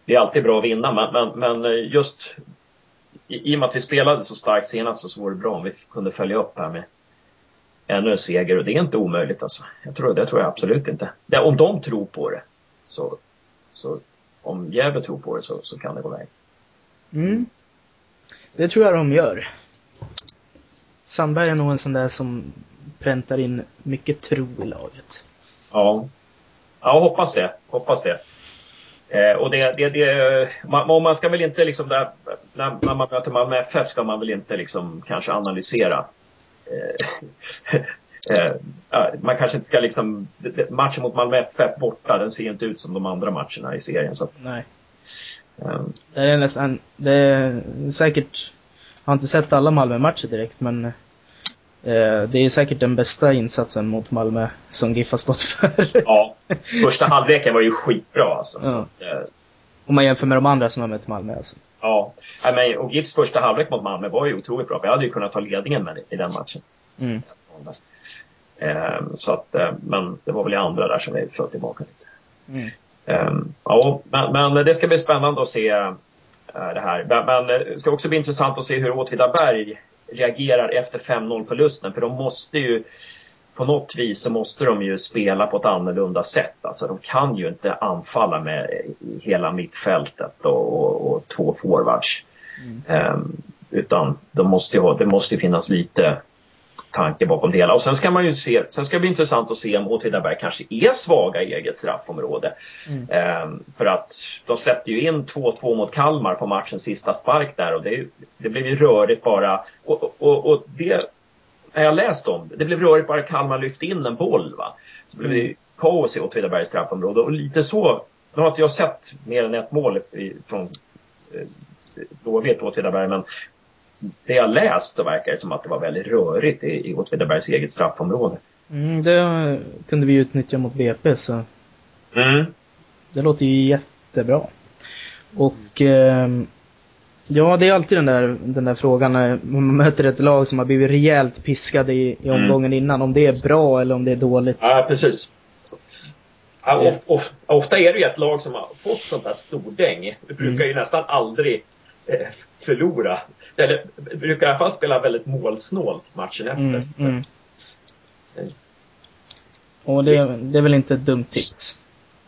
Det är alltid bra att vinna, men, men, men just i, i och med att vi spelade så starkt senast så vore det bra om vi kunde följa upp här med ännu en seger och det är inte omöjligt alltså. Jag tror, det tror jag absolut inte. Det, om de tror på det så, så om Gävle tror på det så, så kan det gå väg. Mm. Det tror jag de gör. Sandberg är nog en sån där som präntar in mycket tro i laget. Ja. Ja, hoppas det. Hoppas det. Eh, och det, det, det man, man ska väl inte liksom, där, när, när man möter Malmö FF ska man väl inte liksom kanske analysera. Eh, (laughs) eh, man kanske inte ska liksom, matchen mot Malmö FF borta, den ser inte ut som de andra matcherna i serien. Så. Nej. Um, det är nästan, det är säkert, jag har inte sett alla Malmö-matcher direkt men det är säkert den bästa insatsen mot Malmö som GIF har stått för. Ja. Första halvleken var ju skitbra alltså. Ja. Eh, Om man jämför med de andra som har mött Malmö alltså. Ja. men, och GIFs första halvlek mot Malmö var ju otroligt bra. Vi hade ju kunnat ta ledningen med i den matchen. Mm. Eh, så att, men det var väl i andra där som vi föll tillbaka lite. Mm. ja, men, men, det ska bli spännande att se det här. Men, men det ska också bli intressant att se hur Åtvidaberg reagerar efter 5-0 förlusten. För de måste ju, på något vis så måste de ju spela på ett annorlunda sätt. Alltså de kan ju inte anfalla med hela mittfältet och, och, och två forwards. Mm. Um, utan de måste ju ha, det måste ju finnas lite tanke bakom det hela. Och sen ska man ju se, sen ska det bli intressant att se om Åtvidaberg kanske är svaga i eget straffområde. Mm. Ehm, för att de släppte ju in 2-2 mot Kalmar på matchens sista spark där och det, det blev ju rörigt bara. Och, och, och det har jag läst om. Det blev rörigt bara Kalmar lyfte in en boll va. Så blev det kaos i Åtvidabergs straffområde och lite så. Nu har inte jag sett mer än ett mål från eh, dåligt Åtvidaberg men det jag läst så verkar det som att det var väldigt rörigt i, i Åtvidabergs eget straffområde. Mm, det kunde vi utnyttja mot BP så. Mm. Det låter ju jättebra. Och eh, ja, det är alltid den där, den där frågan när man möter ett lag som har blivit rejält piskade i, i mm. omgången mm. innan. Om det är bra eller om det är dåligt. Ja, precis. Ja, of, of, ofta är det ju ett lag som har fått sånt här stordäng. Det brukar mm. ju nästan aldrig förlora eller brukar i alla fall spela väldigt målsnålt matchen efter. Mm, mm. Och det, det, är väl inte ett dumt tips?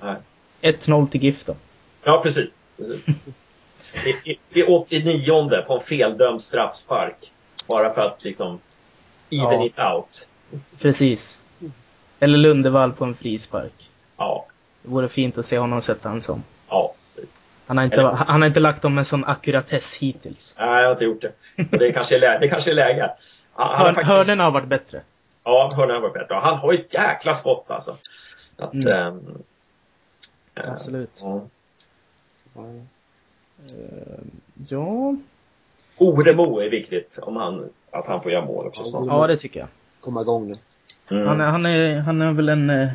Nej. 1-0 till GIF då. Ja, precis. precis. (laughs) I 89 på en feldömd straffspark. Bara för att liksom even ja. it out. Precis. Eller Lundevall på en frispark. Ja. Det vore fint att se honom sätta en sån. Ja. Han har inte, Eller- han har inte lagt dem med sån ackuratess hittills. Nej, jag har inte gjort det. Så det kanske är läge. Det kanske är läge. Han, Hör, faktiskt, Hörnen har varit bättre. Ja, hörnen har varit bättre. Han har ju ett jäkla skott alltså. Att, Mm. ehm, eh, Absolut. ja. Ja. Ja, Oremo är viktigt om han, att han får göra mål också Ja, snart. ja det tycker jag. Komma igång nu. Mm. Han, är, han, är, han är väl en, eh,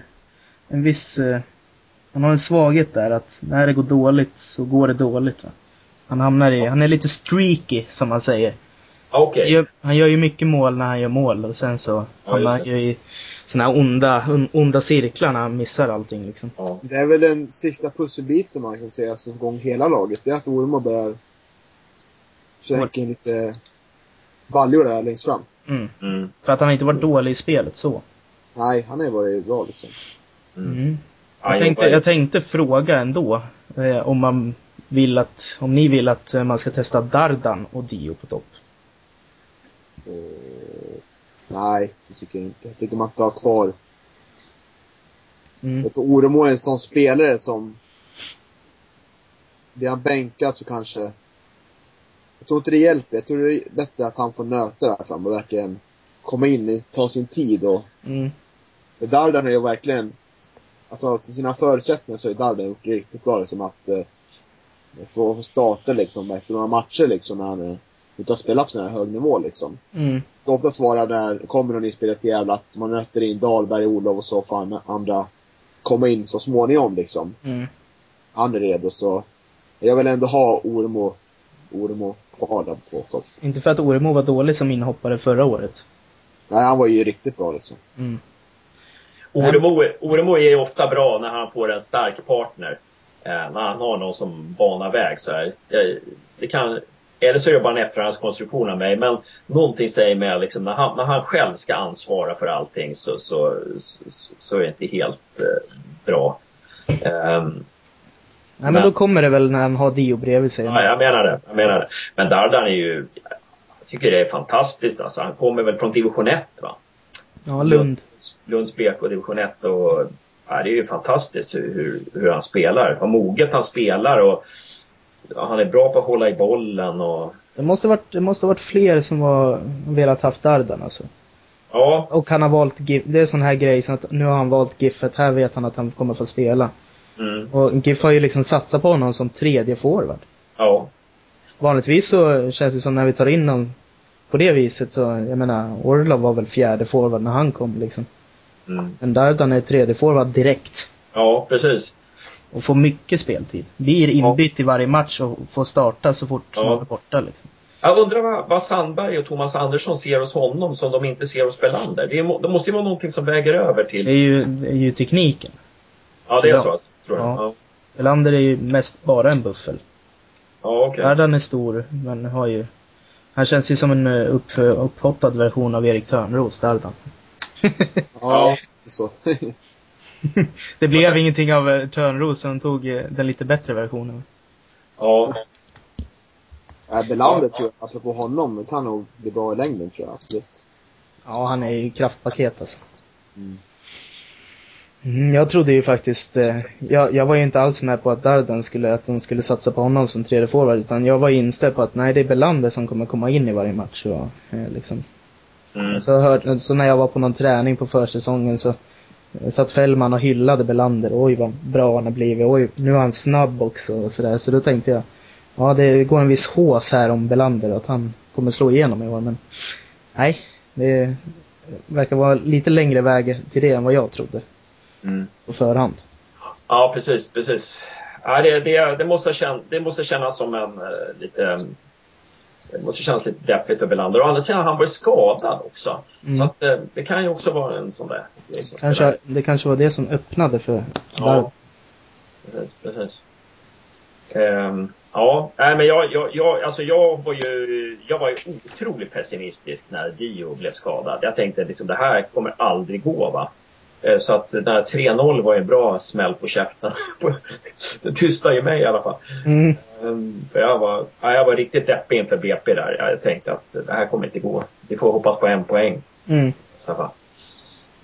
en viss... Han har en svaghet där att när det går dåligt så går det dåligt. Va? Han hamnar i, han är lite streaky som man säger. Okej. Han gör, han gör ju mycket mål när han gör mål och sen så Ja, hamnar han ju i såna här onda, onda cirklar när han missar allting liksom. Ja. Det är väl den sista pusselbiten man kan säga som får igång hela laget. Det är att Ormo börjar försöka in lite baljor där längst fram. Mm. Mm. För att han inte varit dålig i spelet så. Nej, han har ju varit bra liksom. Mm. Jag, tänkte, jag tänkte fråga ändå eh, om man vill att, om ni vill att eh, man ska testa Dardan och Dio på topp. Eh, nej, det tycker jag inte. Jag tycker man ska ha kvar. Mm. Jag tror Oremo är en sån spelare som... Blir han bänkad så kanske... Jag tror inte det hjälper. Jag tror det är bättre att han får nöta där fram och verkligen komma in, ta sin tid och... Mm. Dardan är ju verkligen... Alltså till sina förutsättningar så ju Dardan gjort det riktigt bra liksom att... Eh, få starta liksom efter några matcher liksom när han eh, inte har spelat på sån här hög nivå liksom. Mm. Det oftast vara när kommer någon inspelat jävla att man nöter in Dahlberg, Olof och så fan andra komma in så småningom liksom. Mm. Han är redo så jag vill ändå ha Ormo, Ormo kvar där på topp. Inte för att Oremo var dålig som inhoppare förra året. Nej, han var ju riktigt bra liksom. Mm. Oremo, Oremo är ju ofta bra när han får en stark partner. Eh, när han har någon som banar väg så här. Det, det kan, eller så är det bara en efterhandskonstruktion av mig, men någonting säger mig liksom när han, när han själv ska ansvara för allting så, så, så, så är det inte helt eh, bra. Ehm, Nej men Men- då kommer det väl när han har Dio bredvid sig. Ja, jag menar det. Jag menar det. Men Dardan är ju, jag tycker det är fantastiskt alltså. Han kommer väl från division 1 va? Ja, Lund. Lunds BK division 1 och ja, det är ju fantastiskt hur, hur, hur han spelar. Vad moget han spelar och ja, han är bra på att hålla i bollen och Det måste varit, det måste varit fler som var, velat haft Dardan alltså. ja, Och han har valt GIF, det är sån här grej så att nu har han valt Giffet, här vet han att han kommer få spela. mm, Och GIF har ju liksom satsat på honom som tredje forward. ja, Vanligtvis så känns det som när vi tar in någon på det viset så, jag menar, Orlov var väl fjärde forward när han kom liksom. mm, Men Dardan är tredje forward direkt. ja precis. Och får mycket speltid. Blir inbytt i varje match och får starta så fort Ja. man är borta liksom. Jag undrar vad, vad Sandberg och Thomas Andersson ser hos honom som de inte ser hos Belander. Det, är, det måste ju vara någonting som väger över Det är till... ju, det är ju tekniken. Ja, det är Ja. så alltså, tror jag. Ja. Ja, Belander är ju mest bara en buffel. ja okej. Dardan är stor, men har ju... Han känns ju som en eh, upp, upphottad version av Erik Törnros, Dardan. (laughs) Ja, så. (laughs) Det blev sen- ingenting av eh, Törnros, så han tog eh, den lite bättre versionen. Ja, äh, Belander tror jag, apropå honom, kan nog bli bra i längden tror jag absolut. Ja, han är ju kraftpaket alltså. Mm. Mm, jag trodde ju faktiskt, eh, jag, jag var ju inte alls med på att Dardan skulle, att de skulle satsa på honom som tredje forward utan jag var inställd på att nej, det är Belander som kommer komma in i varje match och eh, liksom. mm, Så, hör, så när jag var på någon träning på försäsongen så eh, satt Fällman och hyllade Belander. Oj vad bra han har blivit. Oj, nu är han snabb också och sådär. Så då tänkte jag, ja det går en viss hås här om Belander att han kommer slå igenom i år men nej, det verkar vara lite längre väg till det än vad jag trodde mm. på förhand. Ja, precis, precis. Ja, det, det, det, måste kännas, det måste kännas som en eh, lite... Det måste kännas lite deppigt för Belander. Och å andra sidan han varit skadad också. Mm. Så att, eh, det kan ju också vara en sån där grej som spelar. Kanske, det kanske var det som öppnade för Ja, precis. precis. Ehm, ja, nej men jag, jag, jag, alltså jag var ju, jag var ju otroligt pessimistisk när Dio blev skadad. Jag tänkte liksom det här kommer aldrig gå va. Eh, Så att den här 3-0 var en bra smäll på käften. (laughs) Det tystade ju mig i alla fall. Mm. Ehm, jag var, ja, jag var riktigt deppig inför BP där. Jag tänkte att det här kommer inte gå. Vi får hoppas på en poäng. Mm. Så, va.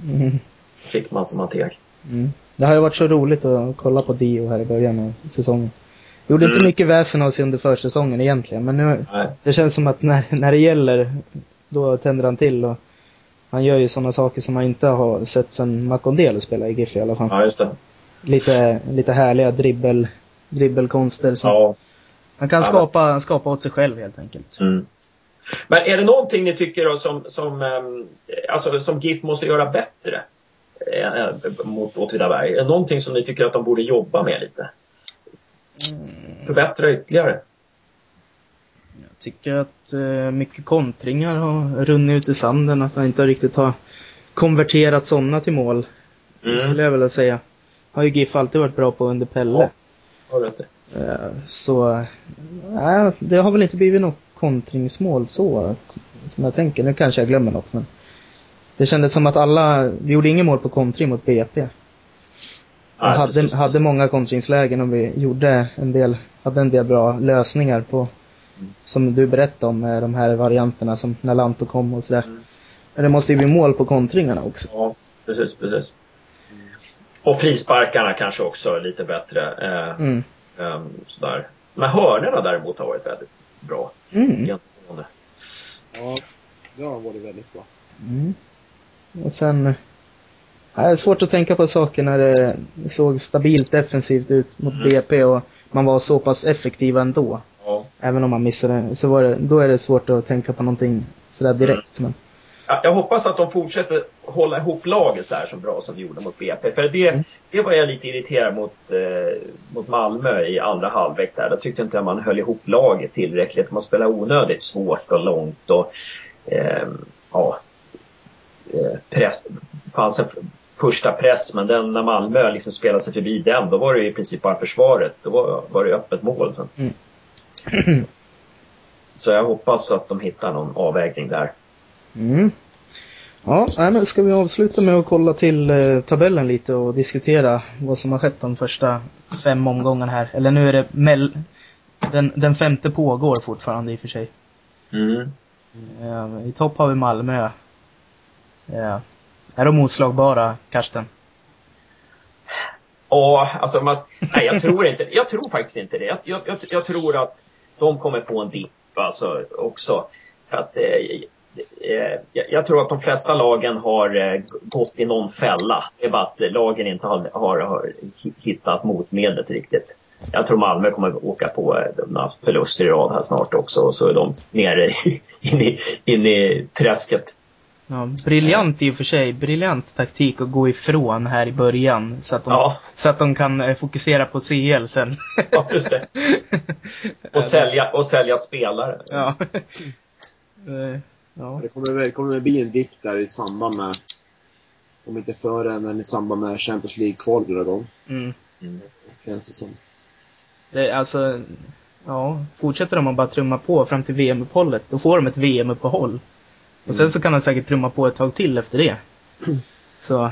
Mm. Fick man som man teg. Mm. Det har ju varit så roligt att kolla på Dio här i början av säsongen. Gjorde inte Mm. mycket väsen av sig under försäsongen egentligen, men nu, Nej. det känns som att när, när det gäller, då tänder han till och han gör ju sådana saker som man inte har sett sen Makondele spelade i GIF i alla fall. Ja, just det. Lite, lite härliga dribbel, dribbelkonster som Ja. han kan skapa, skapa åt sig själv helt enkelt. Mm. Men är det någonting ni tycker då som, som, ehm, alltså, som GIF måste göra bättre eh, mot Åtvidaberg? Är det någonting som ni tycker att de borde jobba med lite? Förbättra ytterligare? Jag tycker att eh, mycket kontringar har runnit ut i sanden, att han inte riktigt har konverterat sådana till mål. Mm. Skulle jag vilja säga. Har ju GIF alltid varit bra på under Pelle. Ja. Har du rätt i. Eh, Så, nej, det har väl inte blivit något kontringsmål så, att, som jag tänker. Nu kanske jag glömmer något, men det kändes som att alla, vi gjorde inget mål på kontring mot BP. Vi hade, hade många kontringslägen och vi gjorde en del, hade en del bra lösningar på, som du berättade om, med de här varianterna som när Lanto kom och sådär. Mm. Men det måste ju bli mål på kontringarna också. Ja, precis, precis. Och frisparkarna kanske också lite bättre. Eh, Mm. ehm, sådär. Men hörnorna däremot har varit väldigt bra. Mm. Ja, det har varit väldigt bra. Mm. Och sen, det är svårt att tänka på saker när det såg stabilt defensivt ut mot Mm. BP och man var så pass effektiva ändå. Ja. Även om man missade, så var det, då är det svårt att tänka på någonting sådär direkt. Men, Ja, Jag hoppas att de fortsätter hålla ihop laget så här så bra som de gjorde mot BP. För det, Mm. det var jag lite irriterad mot, eh, mot Malmö i andra halvlek där. Då tyckte inte jag man höll ihop laget tillräckligt. Man spelade onödigt svårt och långt och eh, ja, eh, press, fanns en första press men den när Malmö liksom spelade sig förbi den då var det i princip bara försvaret. Då var, var det öppet mål sen. Mm. (clears throat) Så jag hoppas att de hittar någon avvägning där. mm. Ja, men ska vi avsluta med att kolla till eh, tabellen lite och diskutera vad som har skett de första fem omgångarna här. Eller nu är det mell den, den femte pågår fortfarande i och för sig. Mm. Eh, I topp har vi Malmö. Eh, är de oslagbara, Karsten? Ja, alltså man, nej jag tror inte, jag tror faktiskt inte det. Jag, jag, jag tror att de kommer få en dipp alltså också. För att, eh, eh jag, tror att de flesta lagen har eh, gått i någon fälla. Det är bara att lagen inte har, har, har hittat motmedlet riktigt. Jag tror Malmö kommer att åka på några de har haft förluster i rad här snart också och så är de nere (laughs) in i, in i träsket. Ja, briljant i och för sig. Briljant taktik att gå ifrån här i början. Så att de, Ja. så att de kan eh, fokusera på CL sen. Ja, just det. (laughs) Och sälja, och sälja spelare. ja. (laughs) Eh, ja. Det kommer väl kommer väl bli en dipp där i samband med, om inte före, men i samband med Champions League-kval drar igång. Mm. Mm. Känns det som. Det, alltså, ja, fortsätter de att bara trumma på fram till VM-uppehållet, då får de ett VM-uppehåll. Och sen så kan de säkert trumma på ett tag till efter det. (clears throat) Så,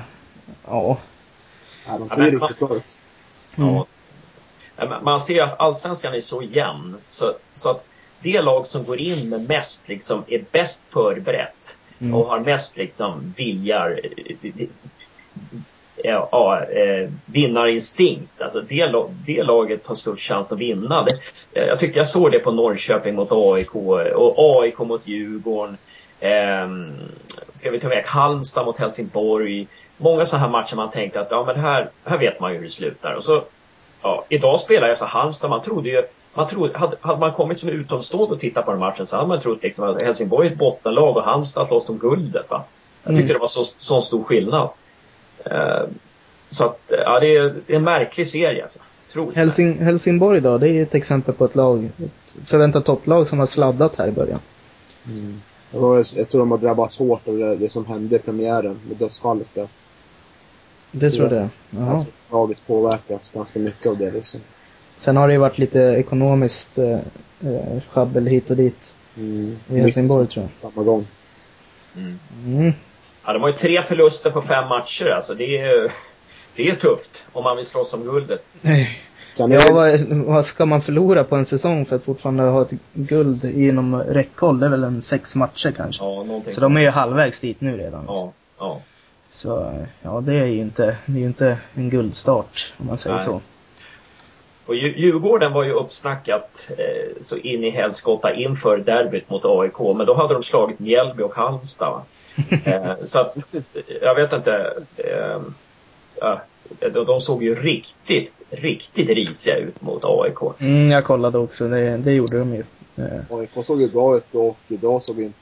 ja. Ja, de ser ju riktigt bra ut. Mm. Ja. Man ser att allsvenskan är så jämn så, så att det lag som går in med mest liksom är bäst förberett Mm. och har mest liksom viljar eh, ja, ja, eh, vinnarinstinkt. Alltså det, det laget har störst chans att vinna. Det, eh, jag tyckte jag såg det på Norrköping mot AIK och AIK mot Djurgården. Ehm, ska vi ta med Halmstad mot Helsingborg. Många sådana här matcher man tänkte att ja men här, här vet man ju hur det slutar. Och så, ja, idag spelar jag så Halmstad, man trodde ju man trodde, hade, hade man kommit som utomstående och tittat på den matchen så hade man trott liksom att Helsingborg är ett bottenlag och Halmstad slåss om guldet. Va? Jag tyckte Mm. det var så, så stor skillnad. Eh, så att, ja det är, det är en märklig serie alltså. Helsing, Helsingborg då, det är ett exempel på ett lag, ett förväntat topplag som har sladdat här i början. Mm. Jag, tror de har drabbats hårt av det, det som hände i premiären med dödsfallet där. Det tror jag det. Jaha. Jag tror Laget påverkas ganska mycket av det liksom. Sen har det ju varit lite ekonomiskt eh, eh, sjabbel hit och dit Mm. i Helsingborg tror jag. Samma gång. Mm. Mm. Ja, de har ju tre förluster på fem matcher alltså. Det är, det är tufft om man vill slåss om guldet. Sen Ja, vad, vad ska man förlora på en säsong för att fortfarande ha ett guld inom räckhåll? Det är väl en sex matcher kanske. Ja, någonting Så de är ju halvvägs dit nu redan. Ja, ja. Så ja, det är ju inte, det är ju inte en guldstart om man säger Nej. så. Och Dju- Djurgården var ju uppsnackat eh, så in i helskotta inför derbyt mot AIK. Men då hade de slagit Mjällby och Halmstad. (laughs) eh, så att, jag vet inte. Eh, de, de såg ju riktigt, riktigt risiga ut mot AIK. Mm, jag kollade också, det, det gjorde de ju. Eh, AIK såg ju bra ut och idag såg, vi,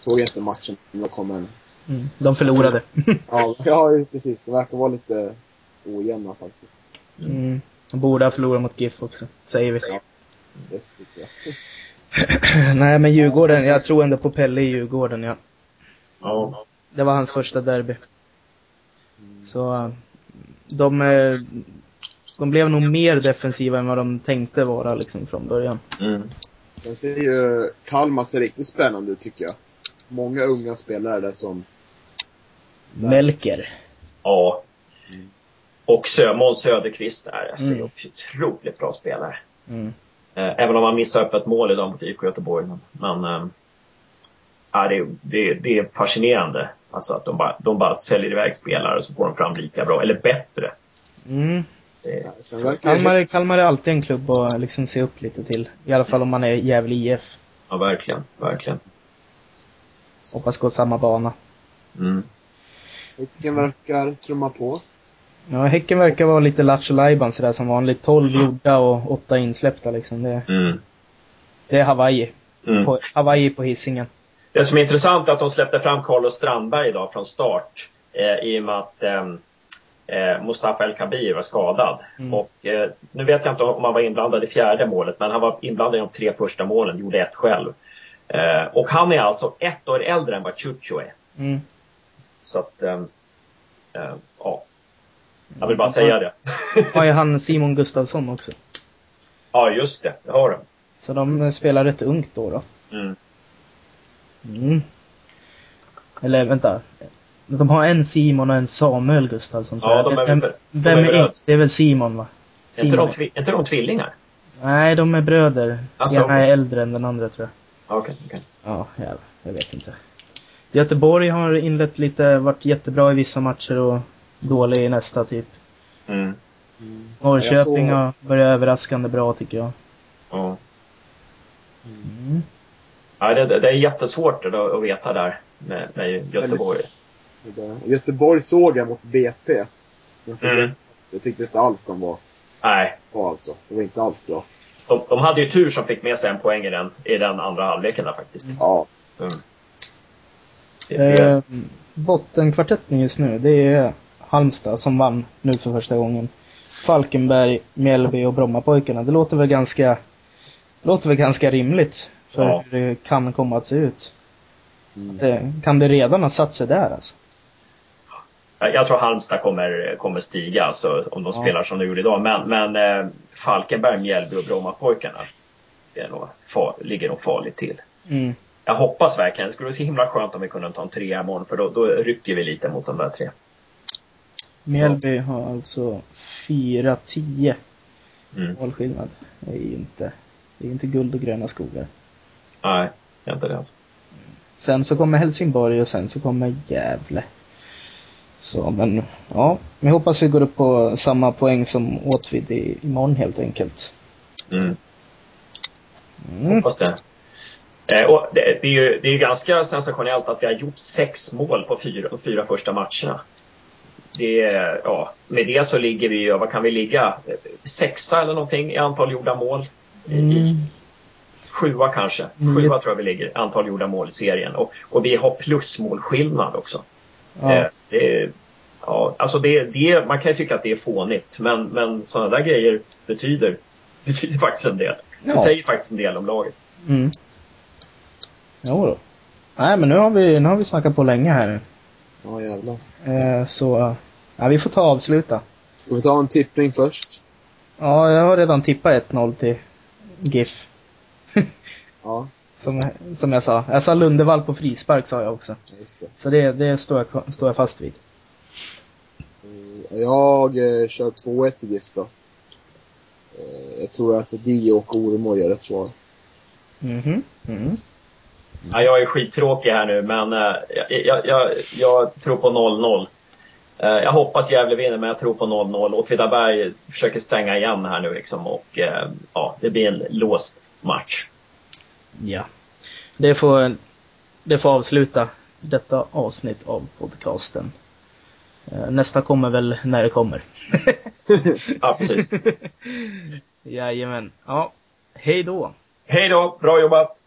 såg jag inte matchen när jag kom en. Mm, de förlorade. (laughs) Ja, ja, precis. Det verkar vara lite ojämna faktiskt. Mm. De borde ha förlorat mot GIF också, säger vi. Ja, det tycker jag. (clears throat) Nej men Djurgården, jag tror ändå på Pelle i Djurgården ja. Ja. Det var hans första derby. Så eh, de, de blev nog mer defensiva än vad de tänkte vara liksom från början. Mm. Sen ser ju Kalmar ser riktigt spännande ut tycker jag. Många unga spelare där som... Melker. ja. Och Sö, Måns Söderqvist är alltså Mm. otroligt bra spelare. Mm. Eh, Även om han missade öppet mål idag mot IFK Göteborg. Men, men ja, det, det, det är fascinerande. Alltså att de bara, de bara säljer iväg spelare och så får de fram lika bra, eller bättre. Mm. Det, Kalmar, Kalmar är alltid en klubb att liksom se upp lite till. I alla fall om man är Gävle IF. ja, verkligen, verkligen. Hoppas gå samma bana. Mm. Häcken verkar trumma på. Ja, Häcken verkar vara lite lattjo lajban sådär som vanligt. 12 gjorda och 8 insläppta liksom. Det, Mm. det är Hawaii. Mm. På, Hawaii på hissingen. Det som är intressant är att de släppte fram Carlos Strandberg idag från start. Eh, I och med att ehm, eh, Mustafa El Kabir var skadad. Mm. Och eh, nu vet jag inte om han var inblandad i fjärde målet, men han var inblandad i de tre första målen, gjorde ett själv. Eh, och han är alltså ett år äldre än vad Chucho är. Mm. Så att, ehm, eh, ja. Jag vill bara säga det. (laughs) Har ju han Simon Gustafsson också. ja, just det. Det har de. Så de spelar rätt ungt då. då. Mm. Mm. Eller vänta. De har en Simon och en Samuel Gustafsson tror Ja, jag. de är vem de är yngst? Det är väl Simon va? Är inte, Simon. de, är inte de tvillingar? Nej, de är bröder. Alltså, Ena är äldre än den andra tror jag. Okej, okej. Ja, jävlar. Jag vet inte. Göteborg har inlett lite, varit jättebra i vissa matcher och dålig i nästa typ. Mm. Mm. Norrköping Jag såg- har börjat överraskande bra tycker jag. Ja. Mm. Ja, det, det det är jättesvårt att, att veta där med, med Göteborg. Göteborg såg jag mot BP. Men för Mm. Jag tyckte inte alls de var Nej, bra alltså. Det var inte alls bra. de, de hade ju tur som fick med sig en poäng i den, i den andra halvleken där faktiskt. Ja. Mm. Eh, bottenkvartetten just nu, det är Halmstad som vann nu för första gången. Falkenberg, Mjällby och Brommapojkarna. Det låter väl ganska, låter väl ganska rimligt för Ja. hur det kan komma att se ut. Mm. Det, kan det redan ha satt sig där alltså? Jag tror Halmstad kommer, kommer stiga alltså, om de Ja. spelar som de gjorde idag. Men, men eh, Falkenberg, Mjällby och Brommapojkarna det är nog far, ligger nog farligt till. Mm. Jag hoppas verkligen. Det skulle vara så himla skönt om vi kunde ta en trea imorgon för då, då rycker vi lite mot de där tre. Mjällby har alltså 4-10 Mm. målskillnad. Det är inte, det är inte guld och gröna skogar. Nej, det är inte det alltså. Sen så kommer Helsingborg och sen så kommer Gävle. Så men, ja. Vi hoppas vi går upp på samma poäng som Åtvid i, imorgon helt enkelt. Mm. Mm. Hoppas det. Eh, och det, det, är ju, det är ju ganska sensationellt att vi har gjort sex mål på fyra, de fyra första matcherna. Det, är- ja, med det så ligger vi ju, vad kan vi ligga? Sexa eller någonting i antal gjorda mål. I, i, Mm. sjua kanske. Mm. Sjua tror jag vi ligger, antal gjorda mål i serien. Och, och vi har plusmålskillnad också. Ja. Eh, det, ja, alltså det, det, man kan ju tycka att det är fånigt, men, men sådana där grejer betyder, (laughs) betyder faktiskt en del. Det Ja. säger faktiskt en del om laget. Mm. Jo då. Nej men nu har vi, nu har vi snackat på länge här. Ja jävlar. Eh, så, ja, vi får ta och avsluta. Ska vi ta en tippning först? Ja, jag har redan tippat 1-0 till GIF. (laughs) Ja, Som, som jag sa. Jag sa Lundevall på frispark sa jag också. just det. Så det, det står, jag, står jag fast vid. Eh, Jag eh, kör 2-1 till GIF då. Eh, Jag tror att Dio och Oremo gör rätt svar. Mhm. Mm. Ja, jag är skittråkig här nu, men eh, jag, jag, jag, jag tror på 0-0. Eh, jag hoppas Gävle vinner, men jag tror på 0-0. Åtvidaberg försöker stänga igen här nu liksom och eh, ja, det blir en låst match. Ja. Det får, det får avsluta detta avsnitt av podcasten. Eh, nästa kommer väl när det kommer. (laughs) ja, precis. (laughs) Jajamän. Ja, hej då. Hej då, bra jobbat!